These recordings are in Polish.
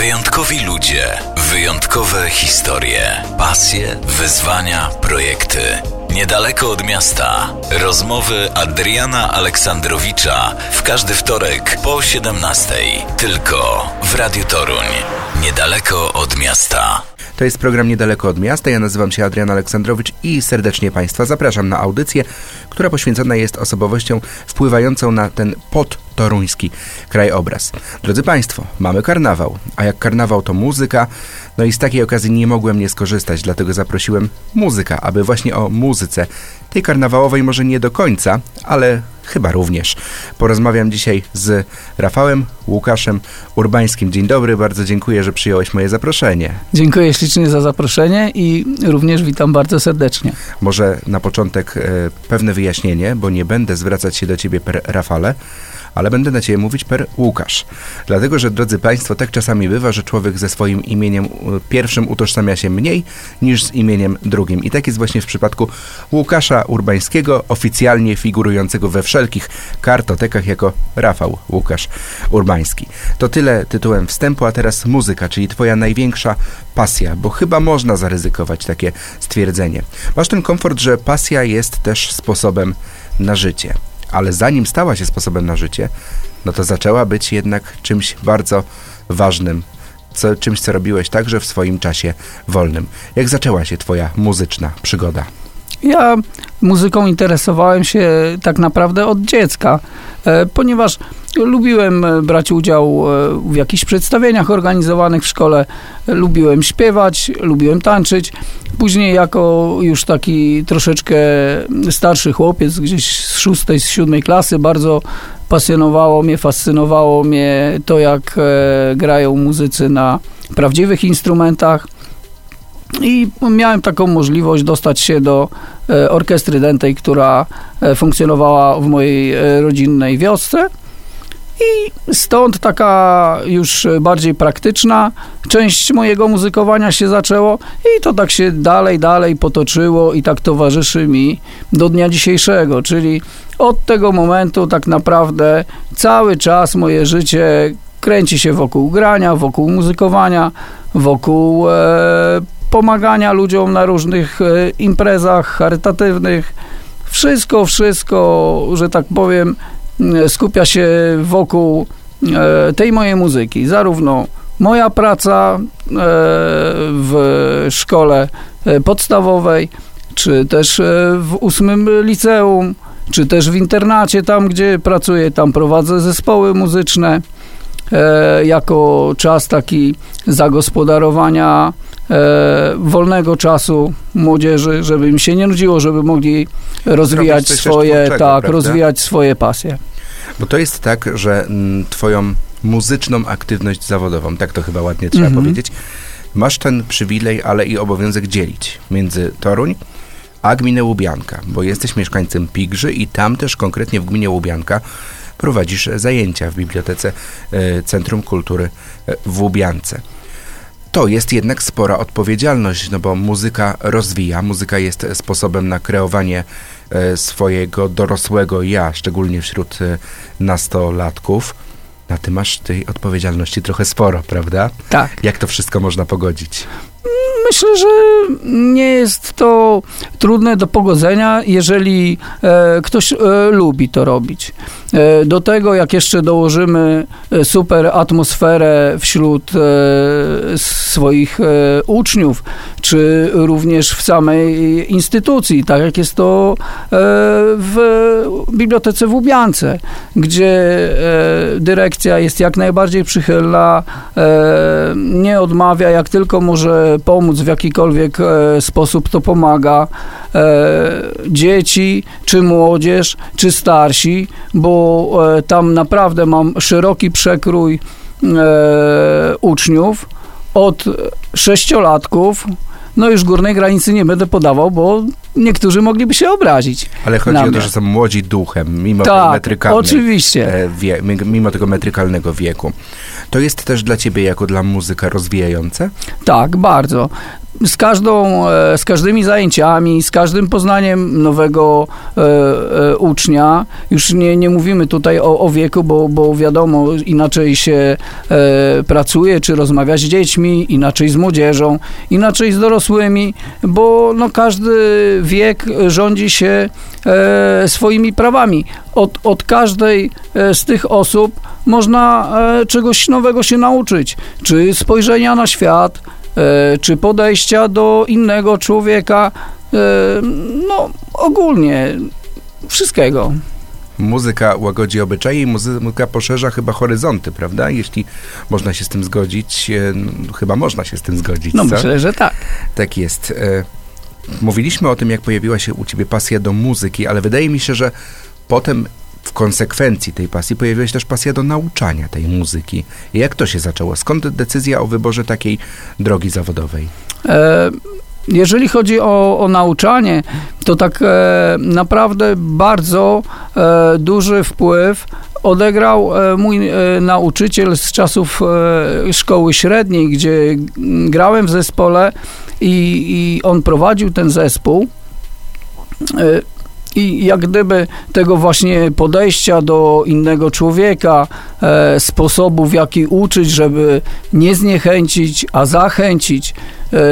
Wyjątkowi ludzie, wyjątkowe historie, pasje, wyzwania, projekty. Niedaleko od miasta. Rozmowy Adriana Aleksandrowicza w każdy wtorek po 17. Tylko w Radiu Toruń. Niedaleko od miasta. To jest program Niedaleko od miasta. Ja nazywam się Adrian Aleksandrowicz i serdecznie Państwa zapraszam na audycję, która poświęcona jest osobowością wpływającą na ten podtoruński krajobraz. Drodzy Państwo, mamy karnawał, a jak karnawał to muzyka, no i z takiej okazji nie mogłem nie skorzystać, dlatego zaprosiłem muzyka, aby właśnie o muzyce, tej karnawałowej może nie do końca, ale chyba również. Porozmawiam dzisiaj z Rafałem Łukaszem Urbańskim. Dzień dobry, bardzo dziękuję, że przyjąłeś moje zaproszenie. Dziękuję ślicznie za zaproszenie i również witam bardzo serdecznie. Może na początek e, pewne wyjaśnienie, bo nie będę zwracać się do ciebie per Rafale, ale będę na ciebie mówić per Łukasz. Dlatego, że drodzy Państwo, tak czasami bywa, że człowiek ze swoim imieniem e, pierwszym utożsamia się mniej niż z imieniem drugim. I tak jest właśnie w przypadku Łukasza Urbańskiego, oficjalnie figurującego we wszelkich kartotekach jako Rafał Łukasz Urbański. To tyle tytułem wstępu, a teraz muzyka, czyli twoja największa pasja, bo chyba można zaryzykować takie stwierdzenie. Masz ten komfort, że pasja jest też sposobem na życie ale zanim stała się sposobem na życie, no to zaczęła być jednak czymś bardzo ważnym, co, czymś, co robiłeś także w swoim czasie wolnym. Jak zaczęła się twoja muzyczna przygoda? Ja muzyką interesowałem się tak naprawdę od dziecka, e, ponieważ lubiłem e, brać udział e, w jakichś przedstawieniach organizowanych w szkole, lubiłem śpiewać, lubiłem tańczyć. Później jako już taki troszeczkę starszy chłopiec, gdzieś z szóstej, z siódmej klasy, bardzo pasjonowało mnie, fascynowało mnie to, jak grają muzycy na prawdziwych instrumentach. I miałem taką możliwość dostać się do e, orkiestry dętej, która e, funkcjonowała w mojej e, rodzinnej wiosce. I stąd taka już bardziej praktyczna część mojego muzykowania się zaczęło i to tak się dalej, dalej potoczyło i tak towarzyszy mi do dnia dzisiejszego, czyli od tego momentu tak naprawdę cały czas moje życie kręci się wokół grania, wokół muzykowania, wokół e, pomagania ludziom na różnych e, imprezach charytatywnych. Wszystko, wszystko, że tak powiem, skupia się wokół e, tej mojej muzyki. Zarówno moja praca e, w szkole podstawowej, czy też w ósmym liceum, czy też w internacie, tam gdzie pracuję, tam prowadzę zespoły muzyczne jako czas taki zagospodarowania e, wolnego czasu młodzieży, żeby im się nie nudziło, żeby mogli rozwijać swoje, tak, prawda? rozwijać swoje pasje. Bo to jest tak, że mm, twoją muzyczną aktywność zawodową, tak to chyba ładnie trzeba mhm. powiedzieć, masz ten przywilej, ale i obowiązek dzielić między Toruń a gminę Łubianka, bo jesteś mieszkańcem Pigrzy i tam też konkretnie w gminie Łubianka prowadzisz zajęcia w Bibliotece e, Centrum Kultury e, w Łubiance to jest jednak spora odpowiedzialność, no bo muzyka rozwija, muzyka jest sposobem na kreowanie e, swojego dorosłego ja, szczególnie wśród nastolatków. Na ty masz tej odpowiedzialności trochę sporo, prawda? Tak. Jak to wszystko można pogodzić? Myślę, że nie jest to trudne do pogodzenia, jeżeli e, ktoś e, lubi to robić. E, do tego, jak jeszcze dołożymy e, super atmosferę wśród e, swoich uczniów, czy również w samej instytucji, tak jak jest to w Bibliotece w Łubiance, gdzie dyrekcja jest jak najbardziej przychylna, nie odmawia, jak tylko może pomóc w jakikolwiek sposób, to pomaga. Dzieci, czy młodzież, czy starsi, bo E, tam naprawdę mam szeroki przekrój e, uczniów od sześciolatków No już górnej granicy nie będę podawał, bo niektórzy mogliby się obrazić. Ale chodzi o to, że są młodzi duchem, mimo Tak, metrykalnej, oczywiście. e, wie, mimo tego metrykalnego wieku. To jest też dla ciebie jako dla muzyka rozwijające? Tak, bardzo. Z każdą, e, z każdymi zajęciami, z każdym poznaniem nowego e, e, ucznia, już nie, nie mówimy tutaj o, o wieku, bo, bo wiadomo, inaczej się e, pracuje, czy rozmawia z dziećmi, inaczej z młodzieżą, inaczej z dorosłymi, bo no, każdy wiek rządzi się e, swoimi prawami. Od, od każdej e, z tych osób można e, czegoś nowego się nauczyć, czy spojrzenia na świat, e, czy podejścia do innego człowieka, e, no ogólnie wszystkiego. Muzyka łagodzi obyczaje i muzyka poszerza chyba horyzonty, prawda? Jeśli można się z tym zgodzić, e, no, chyba można się z tym zgodzić, No co? myślę, że tak. Tak jest. E, Mówiliśmy o tym, jak pojawiła się u ciebie pasja do muzyki, ale wydaje mi się, że potem w konsekwencji tej pasji pojawiła się też pasja do nauczania tej muzyki. Jak to się zaczęło? Skąd decyzja o wyborze takiej drogi zawodowej? E, Jeżeli chodzi o, o nauczanie, to tak e, naprawdę bardzo e, duży wpływ odegrał e, mój e, nauczyciel z czasów e, szkoły średniej, gdzie grałem w zespole i, i on prowadził ten zespół. I jak gdyby tego właśnie podejścia do innego człowieka, e, sposobu w jaki uczyć, żeby nie zniechęcić, a zachęcić,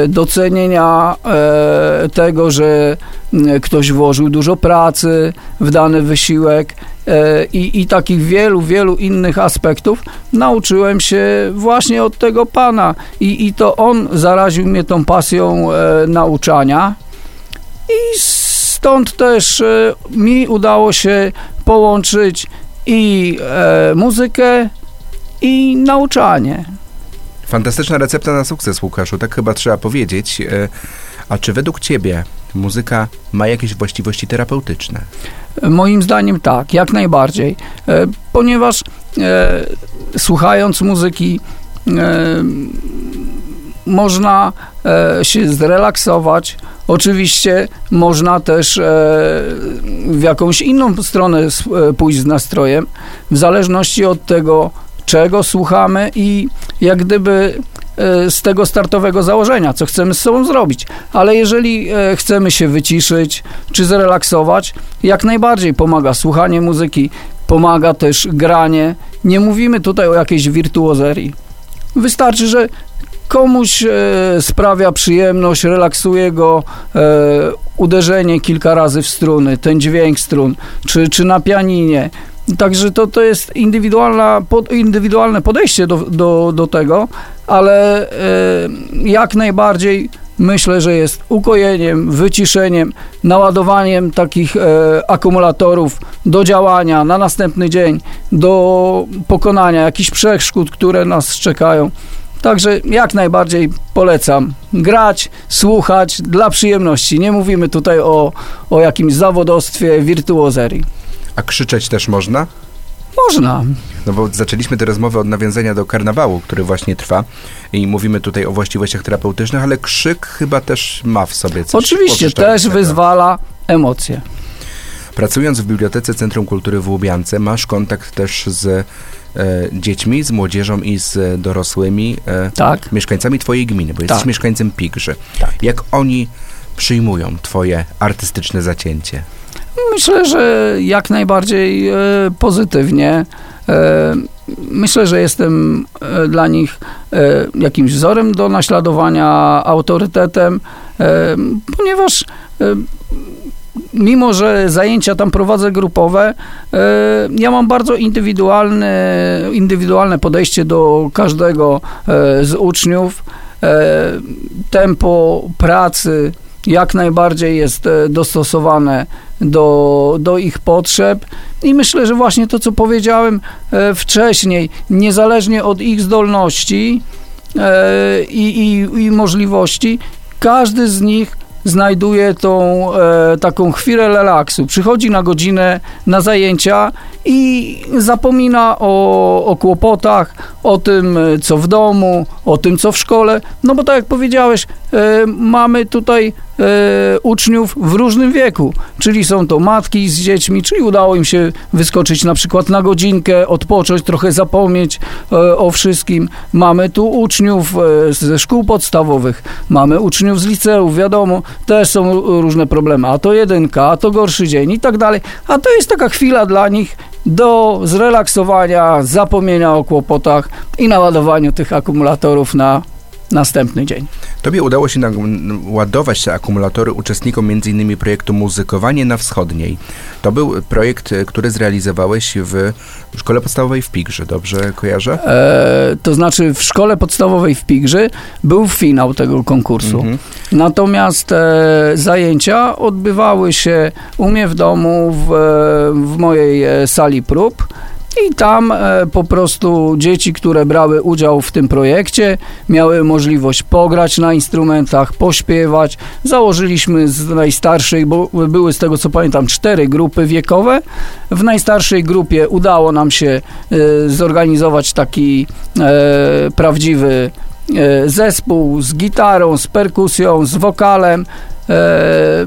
docenienia e, tego, że ktoś włożył dużo pracy w dany wysiłek e, i, i takich wielu, wielu innych aspektów nauczyłem się właśnie od tego pana i, i to on zaraził mnie tą pasją e, nauczania i stąd też e, mi udało się połączyć i e, muzykę i nauczanie. Fantastyczna recepta na sukces, Łukaszu, tak chyba trzeba powiedzieć. E, A czy według ciebie muzyka ma jakieś właściwości terapeutyczne? Moim zdaniem tak, jak najbardziej, e, ponieważ e, słuchając muzyki e, można e, się zrelaksować. Oczywiście można też e, w jakąś inną stronę pójść z nastrojem, w zależności od tego, czego słuchamy i jak gdyby e, z tego startowego założenia, co chcemy z sobą zrobić. Ale jeżeli e, chcemy się wyciszyć czy zrelaksować, jak najbardziej pomaga słuchanie muzyki, pomaga też granie. Nie mówimy tutaj o jakiejś wirtuozerii. Wystarczy, że komuś e, sprawia przyjemność, relaksuje go uderzenie kilka razy w struny, ten dźwięk strun, czy, czy na pianinie. Także to, to jest indywidualna, pod, indywidualne podejście do, do, do tego, ale e, jak najbardziej myślę, że jest ukojeniem, wyciszeniem, naładowaniem takich e, akumulatorów do działania na następny dzień, do pokonania jakichś przeszkód, które nas czekają. Także jak najbardziej polecam grać, słuchać dla przyjemności. Nie mówimy tutaj o, o jakimś zawodostwie, wirtuozerii. A krzyczeć też można? Można. No bo zaczęliśmy tę rozmowę od nawiązania do karnawału, który właśnie trwa i mówimy tutaj o właściwościach terapeutycznych, ale krzyk chyba też ma w sobie coś Oczywiście też wyzwala emocje. Pracując w Bibliotece Centrum Kultury w Łubiance, masz kontakt też z e, dziećmi, z młodzieżą i z dorosłymi e, Tak. mieszkańcami twojej gminy, bo jesteś Tak. mieszkańcem Pigrzy. Jak oni przyjmują twoje artystyczne zacięcie? Myślę, że jak najbardziej e, pozytywnie. E, myślę, że jestem e, dla nich jakimś wzorem do naśladowania, autorytetem, ponieważ mimo, że zajęcia tam prowadzę grupowe, ja mam bardzo indywidualne, indywidualne podejście do każdego z uczniów. Tempo pracy jak najbardziej jest dostosowane do, do ich potrzeb i myślę, że właśnie to, co powiedziałem e, wcześniej, niezależnie od ich zdolności e, i, i, i możliwości, każdy z nich znajduje tą e, taką chwilę relaksu. Przychodzi na godzinę, na zajęcia i zapomina o, o kłopotach, o tym, co w domu, o tym, co w szkole. No bo tak jak powiedziałeś, e, mamy tutaj e, uczniów w różnym wieku, czyli są to matki z dziećmi, czyli udało im się wyskoczyć na przykład na godzinkę, odpocząć, trochę zapomnieć e, o wszystkim. Mamy tu uczniów e, ze szkół podstawowych, mamy uczniów z liceów, wiadomo, też są różne problemy, a to jedynka, a to gorszy dzień i tak dalej, a to jest taka chwila dla nich do zrelaksowania, zapomnienia o kłopotach i naładowaniu tych akumulatorów na następny dzień. Tobie udało się ładować te akumulatory uczestnikom m.in. projektu Muzykowanie na Wschodniej. To był projekt, e, który zrealizowałeś w szkole podstawowej w Pigrze, dobrze kojarzę? E, to znaczy w szkole podstawowej w Pigrze był finał tego konkursu. Mhm. Natomiast e, zajęcia odbywały się u mnie w domu, w, w mojej e, sali prób. I tam e, po prostu dzieci, które brały udział w tym projekcie, miały możliwość pograć na instrumentach, pośpiewać. Założyliśmy z najstarszej, bo były z tego co pamiętam cztery grupy wiekowe. W najstarszej grupie udało nam się e, zorganizować taki e, prawdziwy zespół z gitarą, z perkusją, z wokalem. E,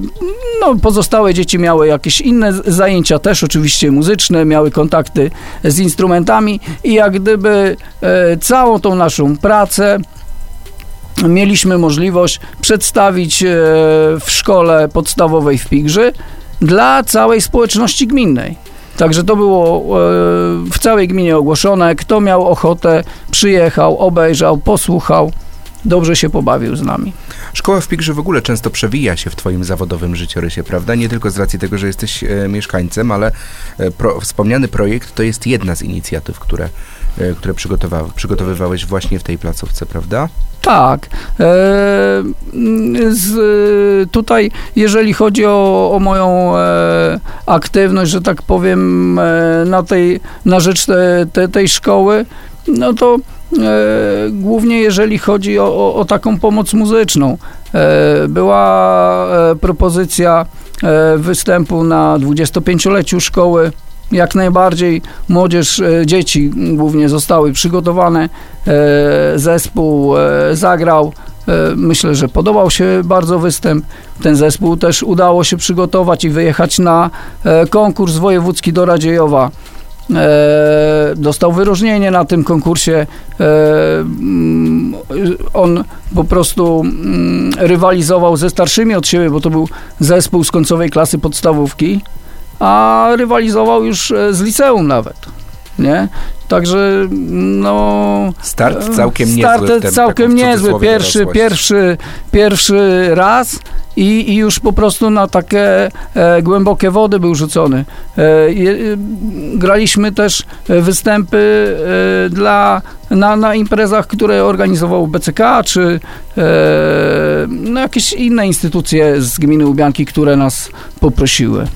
no, pozostałe dzieci miały jakieś inne zajęcia, też oczywiście muzyczne, miały kontakty z instrumentami i jak gdyby e, całą tą naszą pracę mieliśmy możliwość przedstawić e, w szkole podstawowej w Pigrzy dla całej społeczności gminnej. Także to było w całej gminie ogłoszone. Kto miał ochotę, przyjechał, obejrzał, posłuchał dobrze się pobawił z nami. Szkoła w Pigrze w ogóle często przewija się w twoim zawodowym życiorysie, prawda? Nie tylko z racji tego, że jesteś e, mieszkańcem, ale e, pro, wspomniany projekt to jest jedna z inicjatyw, które, e, które przygotowywałeś właśnie w tej placówce, prawda? Tak. E, z, tutaj, jeżeli chodzi o, o moją e, aktywność, że tak powiem, e, na, tej, na rzecz te, te, tej szkoły, no to głównie jeżeli chodzi o, o, o taką pomoc muzyczną. E, była e, propozycja występu na 25-leciu szkoły. Jak najbardziej młodzież, dzieci głównie zostały przygotowane. Zespół zagrał. Myślę, że podobał się bardzo występ. Ten zespół też udało się przygotować i wyjechać na konkurs wojewódzki do Radziejowa. E, dostał wyróżnienie na tym konkursie. E, mm, on po prostu mm, rywalizował ze starszymi od siebie, bo to był zespół z końcowej klasy podstawówki, a rywalizował już e, z liceum nawet. Nie? Także no... Start całkiem start niezły. Start całkiem niezły. Pierwszy, pierwszy, pierwszy raz i, i już po prostu na takie e, głębokie wody był rzucony. E, e, graliśmy też występy e, dla, na, na imprezach, które organizował BCK, czy e, no, jakieś inne instytucje z gminy Ubianki, które nas poprosiły.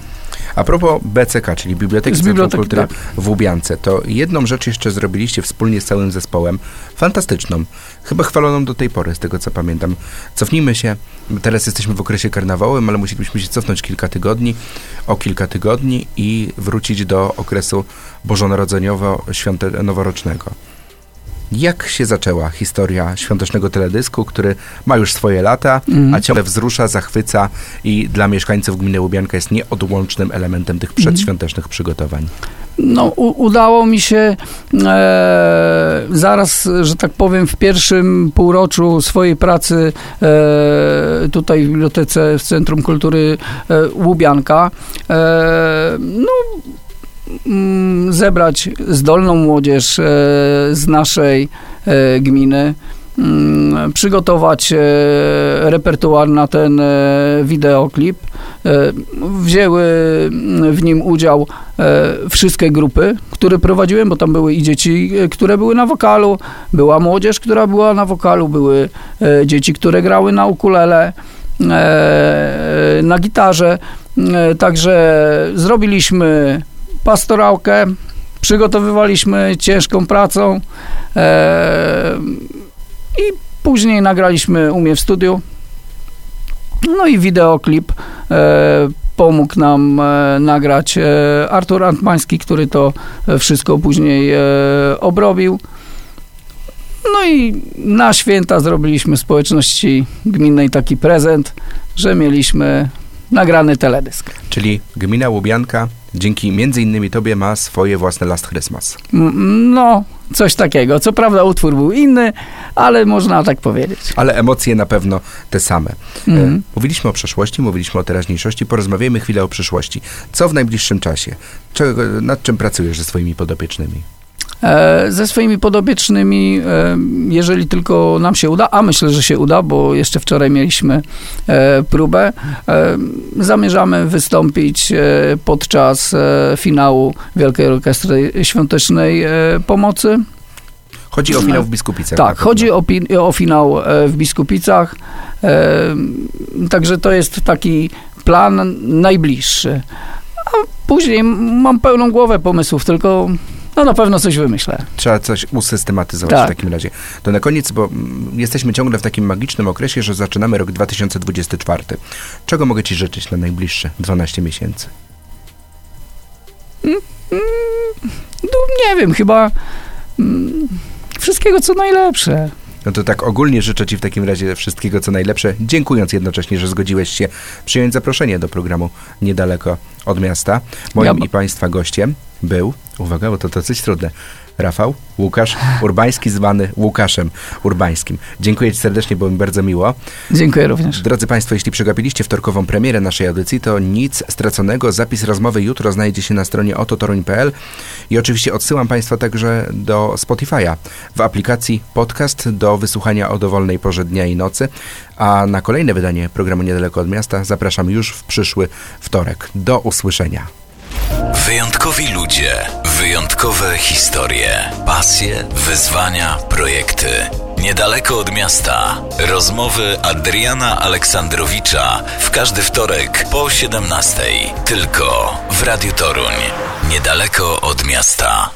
A propos BCK, czyli Biblioteki Centrum Kultury tak. w Łubiance, to jedną rzecz jeszcze zrobiliście wspólnie z całym zespołem, fantastyczną, chyba chwaloną do tej pory, z tego co pamiętam. Cofnijmy się, teraz jesteśmy w okresie karnawałowym, ale musielibyśmy się cofnąć kilka tygodni, o kilka tygodni i wrócić do okresu bożonarodzeniowo-noworocznego. Jak się zaczęła historia świątecznego teledysku, który ma już swoje lata, mm. a ciągle wzrusza, zachwyca i dla mieszkańców gminy Łubianka jest nieodłącznym elementem tych przedświątecznych przygotowań? No, u, udało mi się e, zaraz, że tak powiem, w pierwszym półroczu swojej pracy e, tutaj w bibliotece w Centrum Kultury e, Łubianka, e, no, Mm, zebrać zdolną młodzież e, z naszej e, gminy, mm, przygotować e, repertuar na ten wideoklip. Wzięły w nim udział wszystkie grupy, które prowadziłem, bo tam były i dzieci, które były na wokalu, była młodzież, która była na wokalu, były dzieci, które grały na ukulele, na gitarze. Także zrobiliśmy pastorałkę, przygotowywaliśmy ciężką pracą e, i później nagraliśmy u mnie w studiu. No i wideoklip e, pomógł nam e, nagrać e, Artur Antmański, który to e, wszystko później e, obrobił. No i na święta zrobiliśmy społeczności gminnej taki prezent, że mieliśmy nagrany teledysk. Czyli gmina Łubianka dzięki między innymi tobie ma swoje własne Last Christmas. M- No, coś takiego. Co prawda utwór był inny, ale można tak powiedzieć. Ale emocje na pewno te same. E, Mówiliśmy o przeszłości, mówiliśmy o teraźniejszości, porozmawiajmy chwilę o przyszłości. Co w najbliższym czasie? Czego, nad czym pracujesz ze swoimi podopiecznymi? E, Ze swoimi podobiecznymi, e, jeżeli tylko nam się uda, a myślę, że się uda, bo jeszcze wczoraj mieliśmy e, próbę, zamierzamy wystąpić podczas finału Wielkiej Orkiestry Świątecznej Pomocy. Chodzi o finał w Biskupicach. Tak, chodzi o, o finał w Biskupicach, także to jest taki plan najbliższy. A później mam pełną głowę pomysłów, tylko no na pewno coś wymyślę. Trzeba coś usystematyzować Tak. w takim razie. To na koniec, bo mm, jesteśmy ciągle w takim magicznym okresie, że zaczynamy rok 2024. Czego mogę Ci życzyć na najbliższe 12 miesięcy? No nie wiem, chyba mm, wszystkiego co najlepsze. No to tak ogólnie życzę Ci w takim razie wszystkiego co najlepsze, dziękując jednocześnie, że zgodziłeś się przyjąć zaproszenie do programu Niedaleko od miasta. Moim Ja- i Państwa gościem był, uwaga, bo to dosyć trudne, Rafał Łukasz Urbański, zwany Łukaszem Urbańskim. Dziękuję Ci serdecznie, było mi bardzo miło. Dziękuję również. Drodzy Państwo, jeśli przegapiliście wtorkową premierę naszej audycji, to nic straconego. Zapis rozmowy jutro znajdzie się na stronie ototoruń.pl i oczywiście odsyłam Państwa także do Spotify'a w aplikacji podcast do wysłuchania o dowolnej porze dnia i nocy, a na kolejne wydanie programu Niedaleko od Miasta zapraszam już w przyszły wtorek. Do usłyszenia. Wyjątkowi ludzie, wyjątkowe historie, pasje, wyzwania, projekty. Niedaleko od miasta. Rozmowy Adriana Aleksandrowicza w każdy wtorek po 17. Tylko w Radiu Toruń. Niedaleko od miasta.